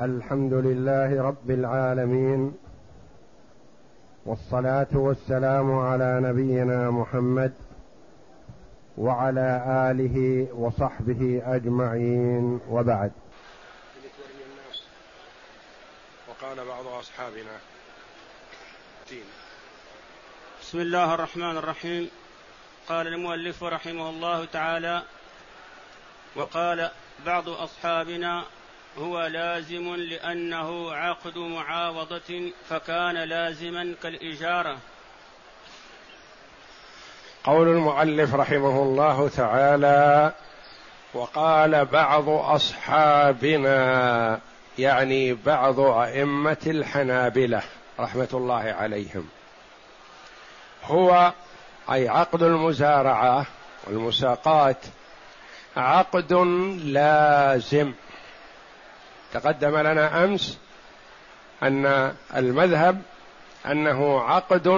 الحمد لله رب العالمين والصلاة والسلام على نبينا محمد وعلى آله وصحبه أجمعين وبعد. وقال بعض أصحابنا بسم الله الرحمن الرحيم. قال المؤلف رحمه الله تعالى وقال بعض أصحابنا هو لازم لأنه عقد معاوضة فكان لازما كالإجارة. قول المؤلف رحمه الله تعالى وقال بعض أصحابنا يعني بعض أئمة الحنابلة رحمة الله عليهم. هو أي عقد المزارعة والمساقات عقد لازم. تقدم لنا أمس أن المذهب أنه عقد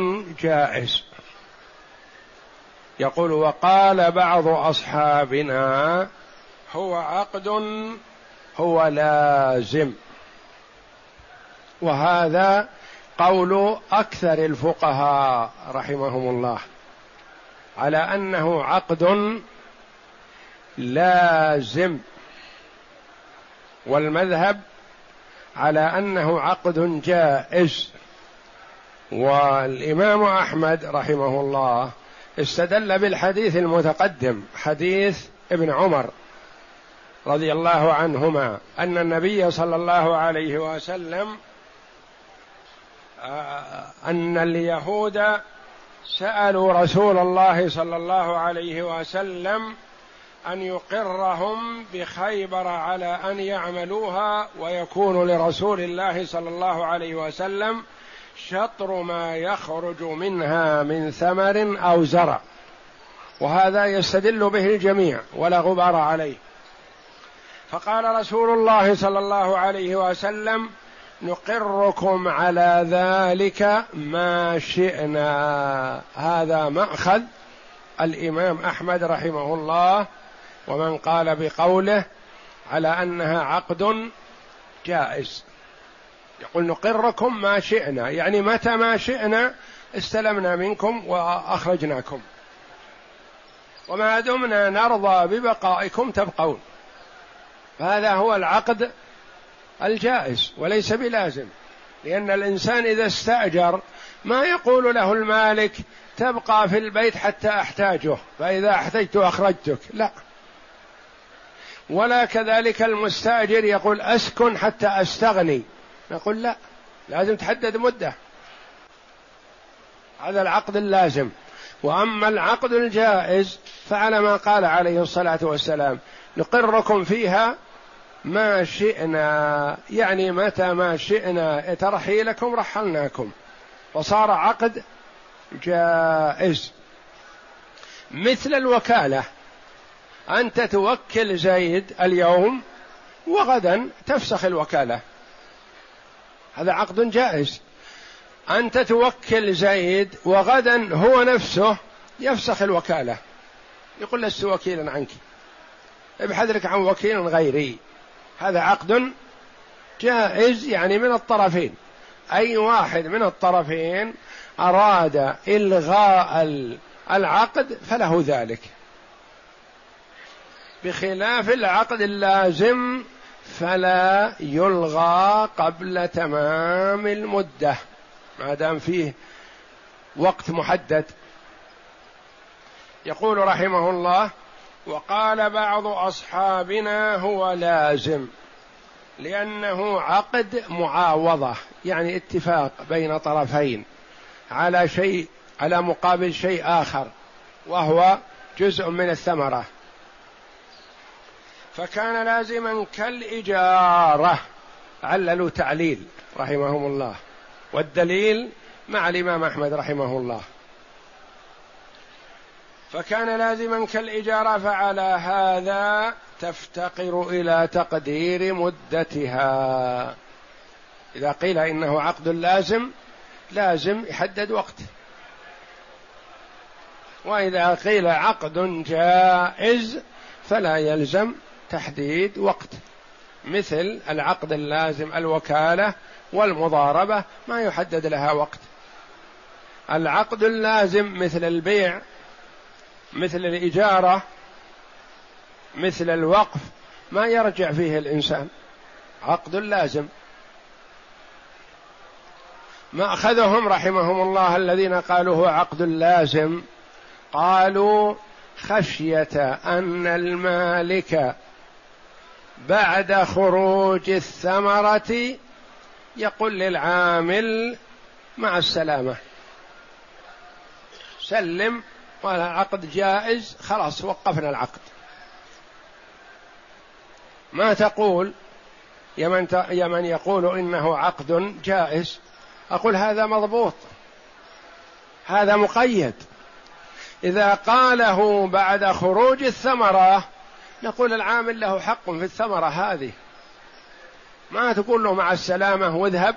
جائز. يقول وقال بعض أصحابنا هو عقد هو لازم. وهذا قول أكثر الفقهاء رحمهم الله على أنه عقد لازم. والمذهب على أنه عقد جائز. والإمام أحمد رحمه الله استدل بالحديث المتقدم حديث ابن عمر رضي الله عنهما أن النبي صلى الله عليه وسلم آه، أن اليهود سألوا رسول الله صلى الله عليه وسلم أن يقرهم بخيبر على أن يعملوها ويكون لرسول الله صلى الله عليه وسلم شطر ما يخرج منها من ثمر أو زرع. وهذا يستدل به الجميع ولا غبار عليه. فقال رسول الله صلى الله عليه وسلم نقركم على ذلك ما شئنا. هذا مأخذ الإمام أحمد رحمه الله ومن قال بقوله على أنها عقد جائز. يقول نقركم ما شئنا يعني متى ما شئنا استلمنا منكم وأخرجناكم. وما دمنا نرضى ببقائكم تبقون. فهذا هو العقد الجائز وليس بلازم لأن الإنسان إذا استأجر ما يقول له المالك تبقى في البيت حتى أحتاجه فإذا أحتجت أخرجتك. لا. ولا كذلك المستاجر يقول أسكن حتى أستغني. نقول لا لازم تحدد مدة. هذا العقد اللازم. وأما العقد الجائز فعلى ما قال عليه الصلاة والسلام نقركم فيها ما شئنا. يعني متى ما شئنا. ترحيلكم رحلناكم. وصار عقد جائز. مثل الوكالة. أنت توكل زيد اليوم وغدا تفسخ الوكالة. هذا عقد جائز. أنت توكل زيد وغدا هو نفسه يفسخ الوكالة. يقول لست وكيلا عنك. ابحث لك عن وكيل غيري. هذا عقد جائز يعني من الطرفين. أي واحد من الطرفين أراد إلغاء العقد فله ذلك. بخلاف العقد اللازم فلا يلغى قبل تمام المدة ما دام فيه وقت محدد. يقول رحمه الله وقال بعض أصحابنا هو لازم لأنه عقد معاوضة يعني اتفاق بين طرفين على شيء على مقابل شيء آخر وهو جزء من الثمرة. فكان لازما كالإجارة. عللوا تعليل رحمهم الله. والدليل مع الإمام أحمد رحمه الله. فكان لازما كالإجارة فعلى هذا تفتقر إلى تقدير مدتها. إذا قيل إنه عقد لازم لازم يحدد وقت. وإذا قيل عقد جائز فلا يلزم تحديد وقت مثل العقد اللازم الوكالة والمضاربة ما يحدد لها وقت. العقد اللازم مثل البيع مثل الإجارة مثل الوقف ما يرجع فيه الإنسان. عقد لازم. ما أخذهم رحمهم الله الذين قالوا هو عقد لازم قالوا خشية أن المالك بعد خروج الثمرة يقول للعامل مع السلامة. سلم والعقد جائز خلاص وقفنا العقد. ما تقول؟ يا من يقول إنه عقد جائز. أقول هذا مضبوط. هذا مقيد. إذا قاله بعد خروج الثمرة نقول العامل له حق في الثمرة هذه. ما تقول له مع السلامة واذهب.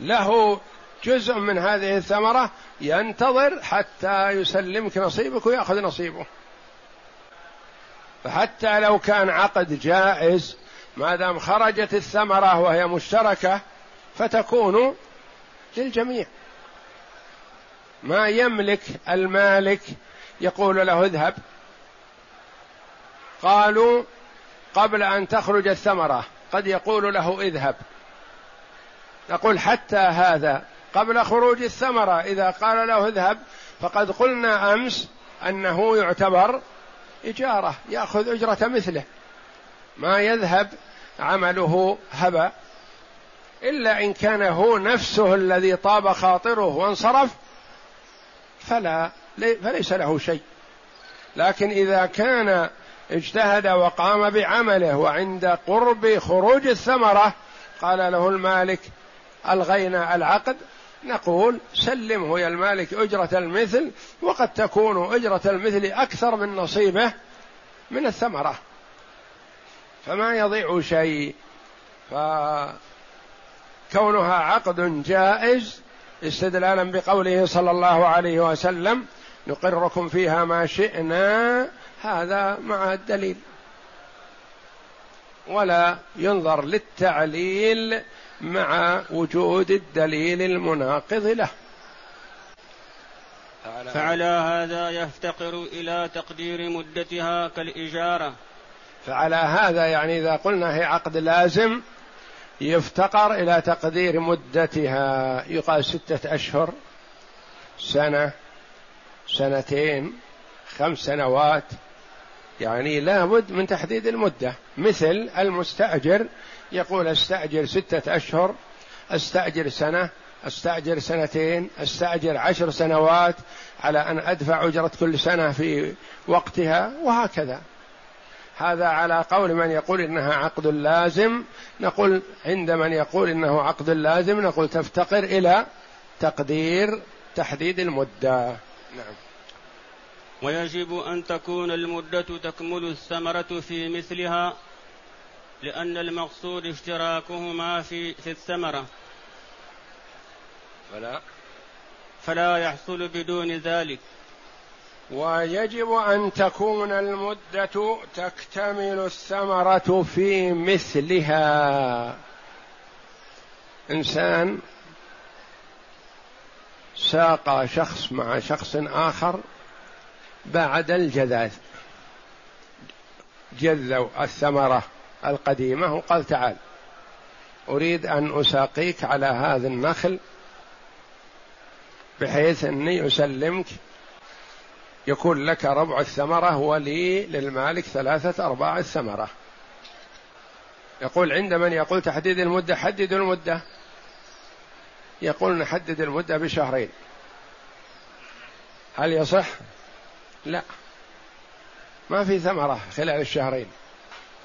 له جزء من هذه الثمرة ينتظر حتى يسلمك نصيبك ويأخذ نصيبه. فحتى لو كان عقد جائز ما دام خرجت الثمرة وهي مشتركة فتكون للجميع. ما يملك المالك يقول له اذهب. قالوا قبل أن تخرج الثمرة قد يقول له اذهب. نقول حتى هذا قبل خروج الثمرة إذا قال له اذهب فقد قلنا أمس أنه يعتبر إجارة يأخذ أجرة مثله. ما يذهب عمله هبا إلا إن كان هو نفسه الذي طاب خاطره وانصرف فلا فليس له شيء. لكن إذا كان اجتهد وقام بعمله وعند قرب خروج الثمرة قال له المالك ألغينا العقد؟ نقول سلمه يا المالك أجرة المثل وقد تكون أجرة المثل أكثر من نصيبه من الثمرة. فما يضيع شيء. فكونها عقد جائز استدلالا بقوله صلى الله عليه وسلم نقركم فيها ما شئنا هذا مع الدليل. ولا ينظر للتعليل مع وجود الدليل المناقض له. فعلى هذا يفتقر إلى تقدير مدتها كالإجارة. فعلى هذا يعني إذا قلنا هي عقد لازم يفتقر إلى تقدير مدتها. يقال ستة أشهر سنة سنتين خمس سنوات. يعني لابد من تحديد المدة. مثل المستأجر يقول أستأجر ستة أشهر أستأجر سنة أستأجر سنتين أستأجر عشر سنوات على أن أدفع أجرة كل سنة في وقتها وهكذا. هذا على قول من يقول إنها عقد لازم. نقول عند من يقول إنه عقد لازم نقول تفتقر إلى تقدير تحديد المدة. نعم. ويجب أن تكون المدة تكمل الثمرة في مثلها لأن المقصود اشتراكهما في في الثمرة. فلا. فلا يحصل بدون ذلك. ويجب أن تكون المدة تكتمل الثمرة في مثلها. إنسان ساق شخص مع شخص آخر بعد الجذاذ. جذوا الثمرة القديمة وقال تعال أريد أن أساقيك على هذا النخل بحيث أني أسلمك. يكون لك ربع الثمرة ولي للمالك ثلاثة أرباع الثمرة. يقول عند من يقول تحديد المدة؟ حدد المدة. يقول نحدد المدة بشهرين. هل يصح؟ لا. ما في ثمرة خلال الشهرين.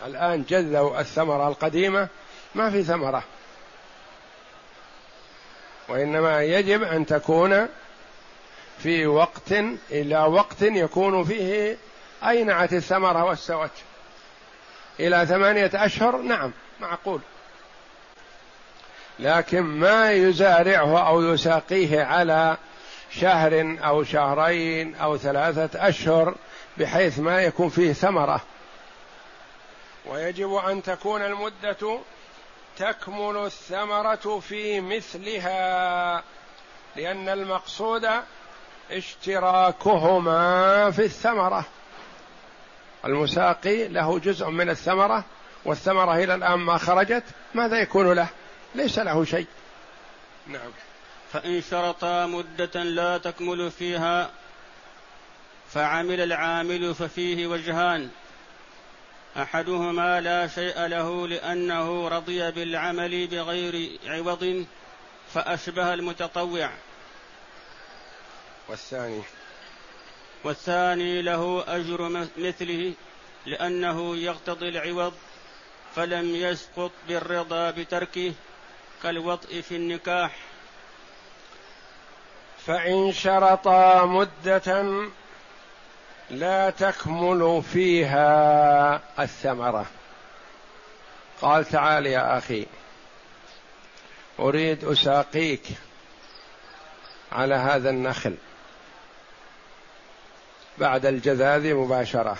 الآن جذوا الثمرة القديمة ما في ثمرة. وإنما يجب أن تكون في وقت إلى وقت يكون فيه أينعت الثمرة واستوت إلى ثمانية أشهر نعم معقول. لكن ما يزارعه أو يساقيه على شهر أو شهرين أو ثلاثة أشهر بحيث ما يكون فيه ثمرة. ويجب أن تكون المدة تكمل الثمرة في مثلها لأن المقصود اشتراكهما في الثمرة. المساقي له جزء من الثمرة والثمرة إلى الآن ما خرجت ماذا يكون له؟ ليس له شيء. نعم. فإن شرطا مدة لا تكمل فيها فعمل العامل ففيه وجهان. أحدهما لا شيء له لأنه رضي بالعمل بغير عوض فأشبه المتطوع. والثاني؟ والثاني له أجر مثله لأنه يقتضي العوض فلم يسقط بالرضا بتركه كالوطء في النكاح. فإن شرطا مدة لا تكمل فيها الثمرة. قال تعال يا أخي أريد أساقيك على هذا النخل بعد الجذاذ مباشرة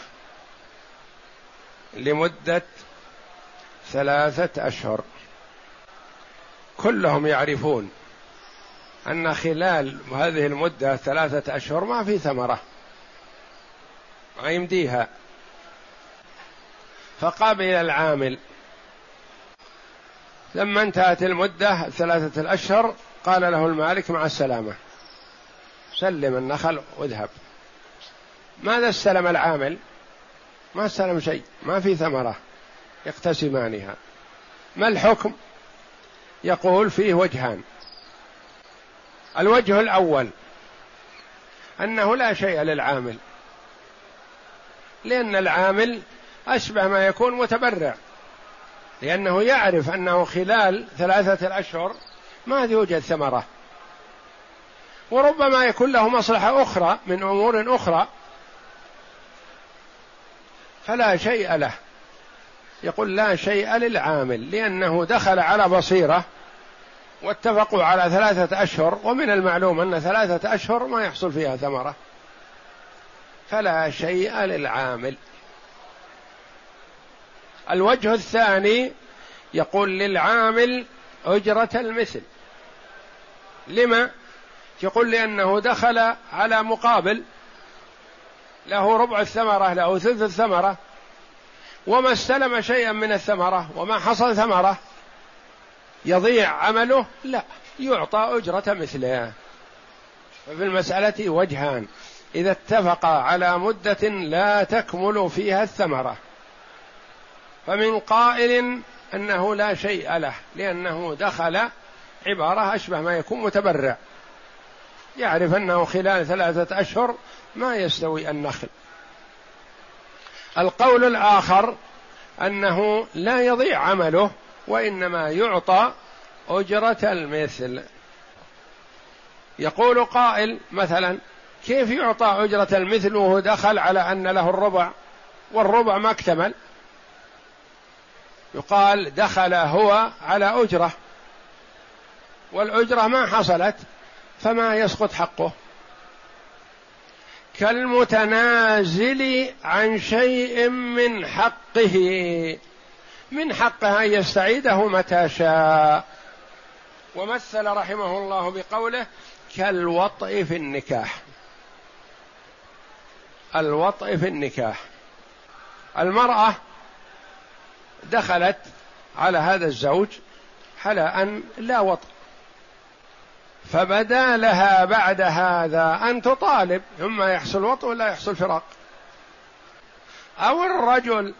لمدة ثلاثة أشهر. كلهم يعرفون أن خلال هذه المدة ثلاثة أشهر ما في ثمرة. ما يمديها. فقابل العامل. لما انتهت المدة ثلاثة الأشهر قال له المالك مع السلامة. سلم النخل واذهب. ماذا استلم العامل؟ ما استلم شيء. ما في ثمرة. يقتسمانها. ما الحكم؟ يقول فيه وجهان. الوجه الأول أنه لا شيء للعامل لأن العامل أشبه ما يكون متبرع لأنه يعرف أنه خلال ثلاثة الأشهر ما يوجد ثمرة وربما يكون له مصلحة أخرى من أمور أخرى فلا شيء له يقول لا شيء للعامل لأنه دخل على بصيرة واتفقوا على ثلاثة أشهر ومن المعلوم أن ثلاثة أشهر ما يحصل فيها ثمرة. فلا شيء للعامل. الوجه الثاني يقول للعامل أجرة المثل. لما؟ يقول لأنه دخل على مقابل له ربع الثمرة له ثلث الثمرة وما استلم شيئا من الثمرة وما حصل ثمرة يضيع عمله؟ لا. يعطى أجرة مثله. ففي المسألة وجهان. إذا اتفقا على مدة لا تكمل فيها الثمرة. فمن قائل أنه لا شيء له لأنه دخل عبارة أشبه ما يكون متبرع. يعرف أنه خلال ثلاثة أشهر ما يستوي النخل. القول الآخر أنه لا يضيع عمله. وإنما يعطى أجرة المثل. يقول قائل مثلا كيف يعطى أجرة المثل وهو دخل على أن له الربع والربع ما اكتمل؟ يقال دخل هو على أجرة والأجرة ما حصلت فما يسقط حقه. كالمتنازل عن شيء من حقه. من حقه أن يستعيده متى شاء. ومثل رحمه الله بقوله كالوطء في النكاح. الوطء في النكاح. المرأة دخلت على هذا الزوج على ان لا وطء. فبدا لها بعد هذا أن تطالب اما يحصل وطء ولا يحصل فراق. أو الرجل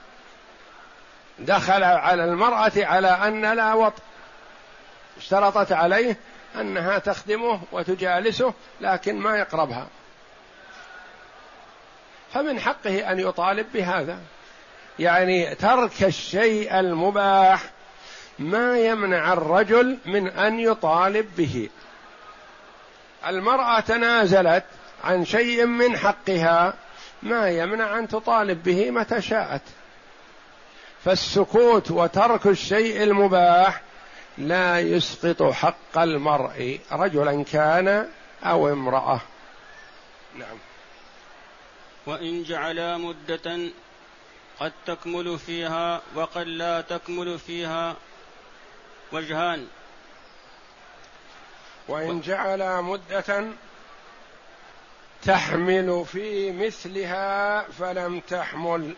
دخل على المرأة على أن لا وطء اشترطت عليه أنها تخدمه وتجالسه لكن ما يقربها. فمن حقه أن يطالب بهذا. يعني ترك الشيء المباح ما يمنع الرجل من أن يطالب به. المرأة تنازلت عن شيء من حقها ما يمنع أن تطالب به متى شاءت. فالسكوت وترك الشيء المباح لا يسقط حق المرء رجلا كان أو امرأة. نعم. وإن جعلا مدة قد تكمل فيها وقد لا تكمل فيها وجهان. وإن جعل مدة تحمل في مثلها فلم تحمل.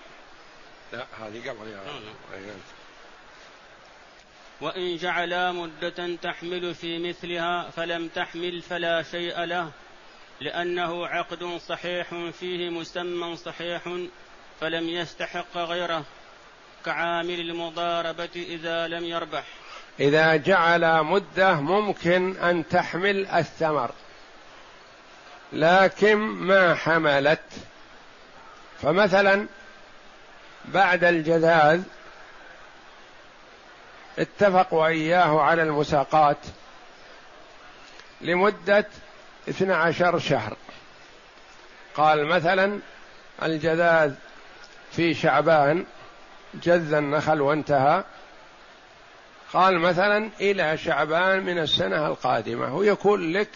لا هذه قبل يا وإن جعلا مدة تحمل في مثلها فلم تحمل فلا شيء له لأنه عقد صحيح فيه مسمى صحيح فلم يستحق غيره كعامل المضاربة إذا لم يربح. إذا جعل مدة ممكن أن تحمل الثمر لكن ما حملت. فمثلا بعد الجذاذ اتفقوا إياه على المساقات لمدة اثنى عشر شهر. قال مثلا الجذاذ في شعبان جذ النخل وانتهى. قال مثلا إلى شعبان من السنة القادمة ويكون لك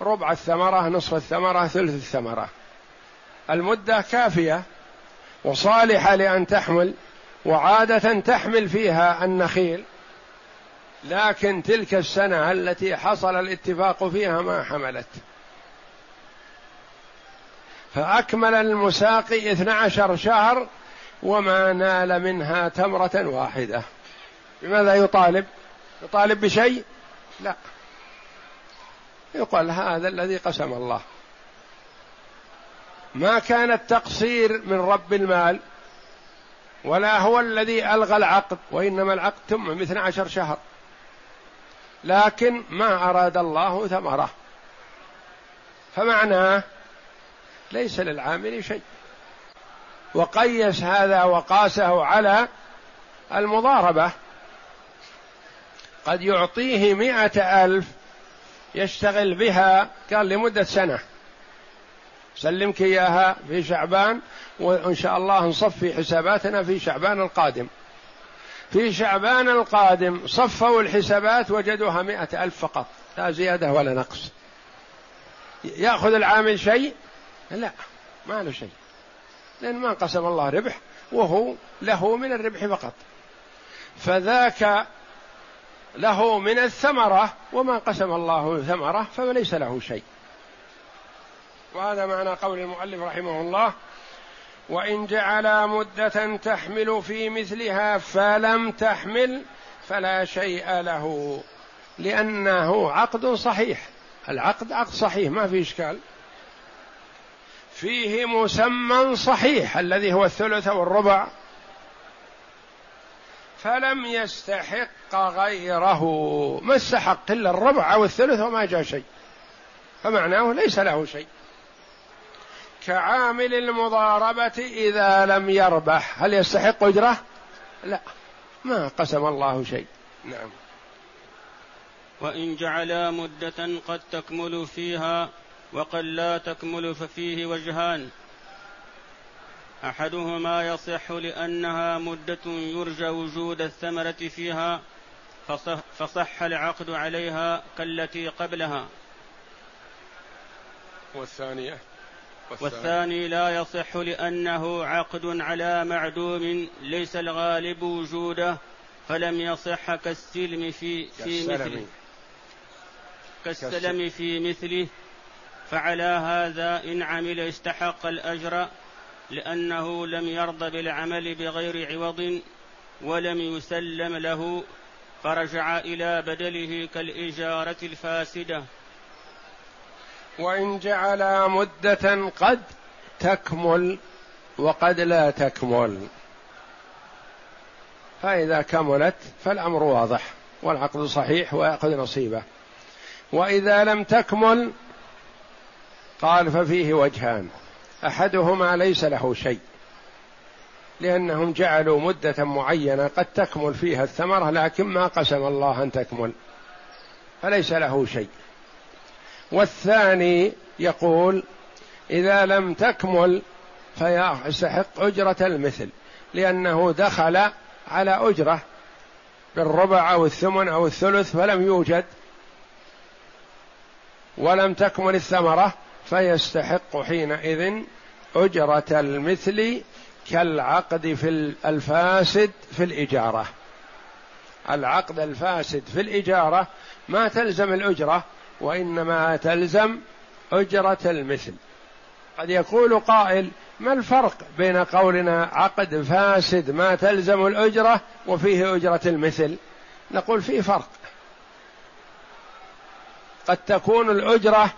ربع الثمرة نصف الثمرة ثلث الثمرة. المدة كافية. وصالحة لأن تحمل وعادة تحمل فيها النخيل. لكن تلك السنة التي حصل الاتفاق فيها ما حملت. فأكمل المساقي اثنى عشر شهر وما نال منها تمرة واحدة. بماذا يطالب؟ يطالب بشيء؟ لا. يقال هذا الذي قسم الله. ما كان التقصير من رب المال ولا هو الذي ألغى العقد وإنما العقد تم مثل عشر شهر. لكن ما أراد الله ثمرة. فمعناه ليس للعامل شيء. وقيس هذا وقاسه على المضاربة. قد يعطيه مئة ألف يشتغل بها قال لمدة سنة. سلمك إياها في شعبان وإن شاء الله نصفي حساباتنا في شعبان القادم. في شعبان القادم صفوا الحسابات وجدوها مئة ألف فقط لا زيادة ولا نقص. يأخذ العامل شيء؟ لا ما له شيء. لأن ما قسم الله ربح وهو له من الربح فقط. فذاك له من الثمرة وما قسم الله ثمرة فليس له شيء. وهذا معنى قول المؤلف رحمه الله وإن جعل مدة تحمل في مثلها فلم تحمل فلا شيء له لأنه عقد صحيح. العقد عقد صحيح ما في إشكال. فيه مسمى صحيح الذي هو الثلث والربع. فلم يستحق غيره. ما استحق إلا الربع أو الثلث وما جاء شيء. فمعناه ليس له شيء. كعامل المضاربة إذا لم يربح. هل يستحق أجرة؟ لا. ما قسم الله شيء. نعم. وإن جعلا مدة قد تكمل فيها وقد لا تكمل ففيه وجهان. أحدهما يصح لأنها مدة يرجى وجود الثمرة فيها فصح, فصح العقد عليها كالتي قبلها. والثانية؟ والثاني لا يصح لأنه عقد على معدوم ليس الغالب وجوده فلم يصح كالسلم في في مثله. كالسلم في مثله. فعلى هذا إن عمل استحق الأجر لأنه لم يرضى بالعمل بغير عوض ولم يسلم له فرجع إلى بدله كالإجارة الفاسدة. وإن جعل مدة قد تكمل وقد لا تكمل. فإذا كملت فالأمر واضح والعقد صحيح ويأخذ نصيبه. وإذا لم تكمل قال ففيه وجهان. أحدهما ليس له شيء لأنهم جعلوا مدة معينة قد تكمل فيها الثمرة لكن ما قسم الله أن تكمل فليس له شيء. والثاني يقول إذا لم تكمل فيستحق أجرة المثل لأنه دخل على أجرة بالربع أو الثمن أو الثلث فلم يوجد ولم تكمل الثمرة فيستحق حينئذ أجرة المثل كالعقد في الفاسد في الإجارة. العقد الفاسد في الإجارة ما تلزم الأجرة وإنما تلزم أجرة المثل. قد يقول قائل ما الفرق بين قولنا عقد فاسد ما تلزم الأجرة وفيه أجرة المثل؟ نقول في فرق. قد تكون الأجرة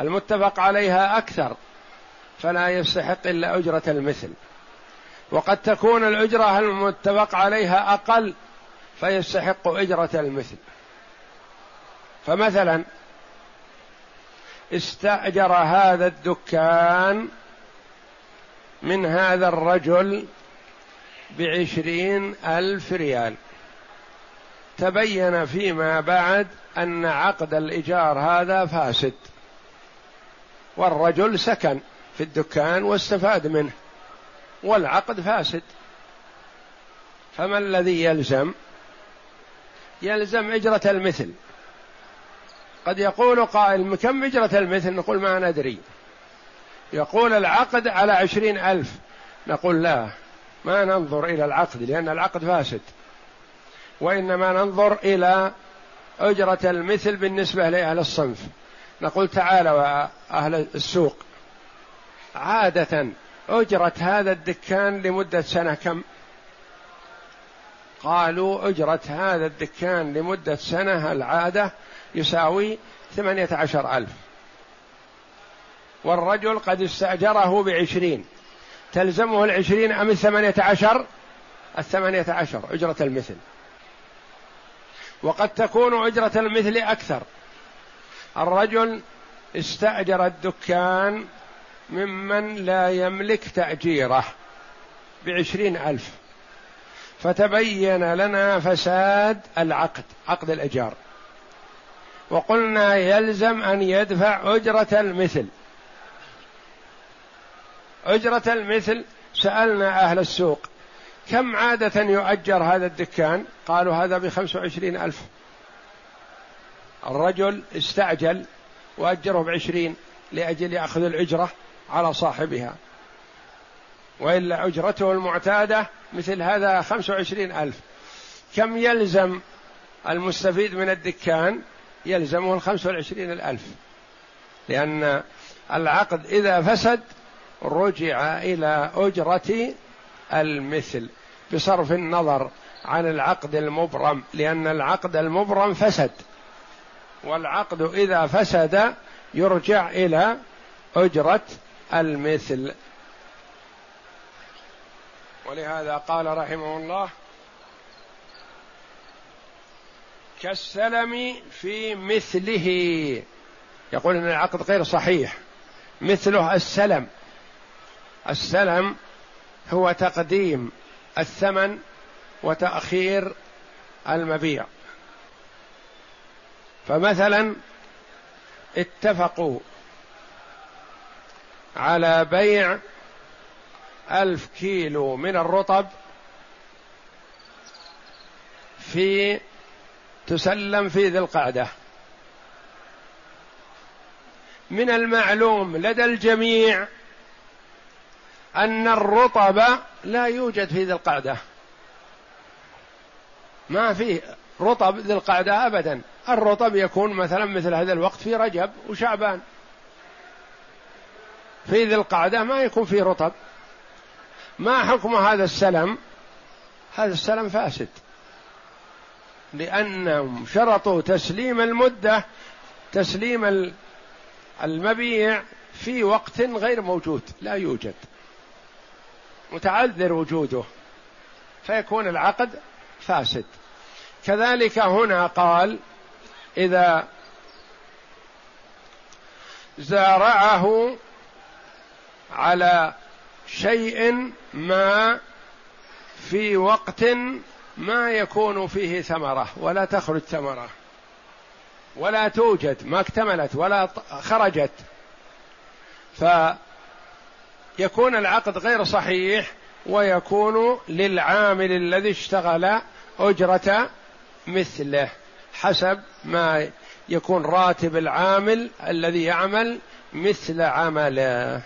المتفق عليها أكثر فلا يستحق إلا أجرة المثل. وقد تكون الأجرة المتفق عليها أقل فيستحق أجرة المثل. فمثلا استأجر هذا الدكان من هذا الرجل بعشرين ألف ريال. تبين فيما بعد أن عقد الإيجار هذا فاسد والرجل سكن في الدكان واستفاد منه والعقد فاسد. فما الذي يلزم؟ يلزم إجرة المثل. قد يقول قائل كم إجرة المثل؟ نقول ما ندري. يقول العقد على عشرين ألف. نقول لا ما ننظر إلى العقد لأن العقد فاسد. وإنما ننظر إلى أجرة المثل بالنسبة لأهل الصنف. نقول تعالوا أهل السوق عادة أجرة هذا الدكان لمدة سنة كم؟ قالوا أجرة هذا الدكان لمدة سنة العادة يساوي ثمانية عشر ألف. والرجل قد استأجره بعشرين. تلزمه العشرين أم الثمانية عشر؟ الثمانية عشر أجرة المثل. وقد تكون أجرة المثل أكثر. الرجل استأجر الدكان ممن لا يملك تأجيره بعشرين ألف. فتبين لنا فساد العقد عقد الإيجار. وقلنا يلزم أن يدفع أجرة المثل. أجرة المثل سألنا أهل السوق كم عادة يؤجر هذا الدكان؟ قالوا هذا بخمس وعشرين ألف. الرجل استعجل وأجره بعشرين لأجل يأخذ الأجرة على صاحبها. وإلا أجرته المعتادة مثل هذا خمس وعشرين ألف. كم يلزم المستفيد من الدكان؟ يلزمه الخمس والعشرين الألف. لأن العقد إذا فسد رجع إلى أجرة المثل بصرف النظر عن العقد المبرم لأن العقد المبرم فسد. والعقد إذا فسد يرجع إلى أجرة المثل. ولهذا قال رحمه الله كالسلم في مثله. يقول إن العقد غير صحيح. مثله السلم. السلم هو تقديم الثمن وتأخير المبيع. فمثلا اتفقوا على بيع ألف كيلو من الرطب في تسلم في ذي القعدة. من المعلوم لدى الجميع أن الرطب لا يوجد في ذي القعدة. ما في رطب ذي القعدة أبدا. الرطب يكون مثلا مثل هذا الوقت في رجب وشعبان. في ذي القعدة ما يكون في رطب. ما حكم هذا السلم؟ هذا السلم فاسد. لأنهم شرطوا تسليم المدة تسليم المبيع في وقت غير موجود لا يوجد. متعذر وجوده. فيكون العقد فاسد. كذلك هنا قال إذا زارعه على شيء ما في وقت ما يكون فيه ثمرة ولا تخرج ثمرة ولا توجد ما اكتملت ولا خرجت. فيكون العقد غير صحيح ويكون للعامل الذي اشتغل أجرة مثله حسب ما يكون راتب العامل الذي يعمل مثل عمله.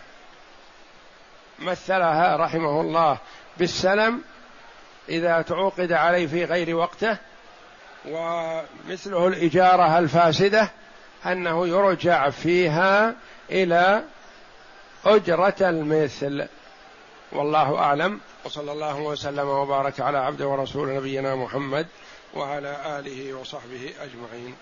مثلها رحمه الله بالسلم إذا تعوقد عليه في غير وقته ومثله الإجارة الفاسدة أنه يرجع فيها إلى أجرة المثل. والله أعلم. وصلى الله وسلم وبارك على عبده ورسول نبينا محمد وعلى آله وصحبه أجمعين.